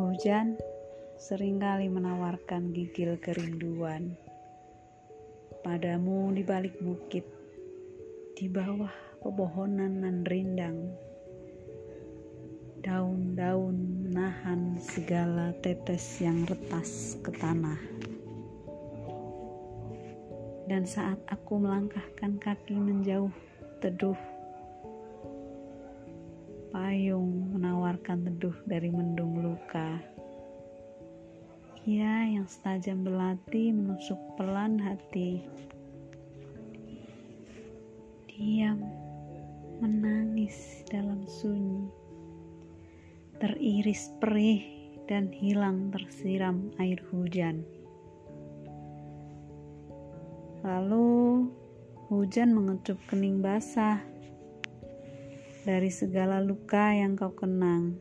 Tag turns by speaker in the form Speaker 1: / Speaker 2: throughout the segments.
Speaker 1: Hujan sering kali menawarkan gigil kerinduan padamu di balik bukit, di bawah pepohonan nan rindang. Daun-daun menahan segala tetes yang retas ke tanah. Dan saat aku melangkahkan kaki menjauh teduh payung menawarkan teduh dari mendung luka. Ia yang setajam belati menusuk pelan hati. Diam, menangis dalam sunyi, teriris perih dan hilang tersiram air hujan. Lalu hujan mengecup kening basah dari segala luka yang kau kenang.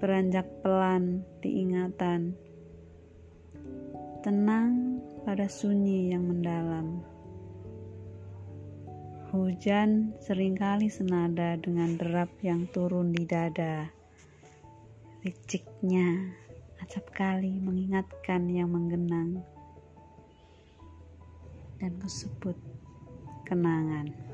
Speaker 1: Beranjak pelan diingatan, tenang pada sunyi yang mendalam. Hujan sering kali senada dengan derap yang turun di dada. Riciknya acap kali mengingatkan yang menggenang dan kusebut kenangan.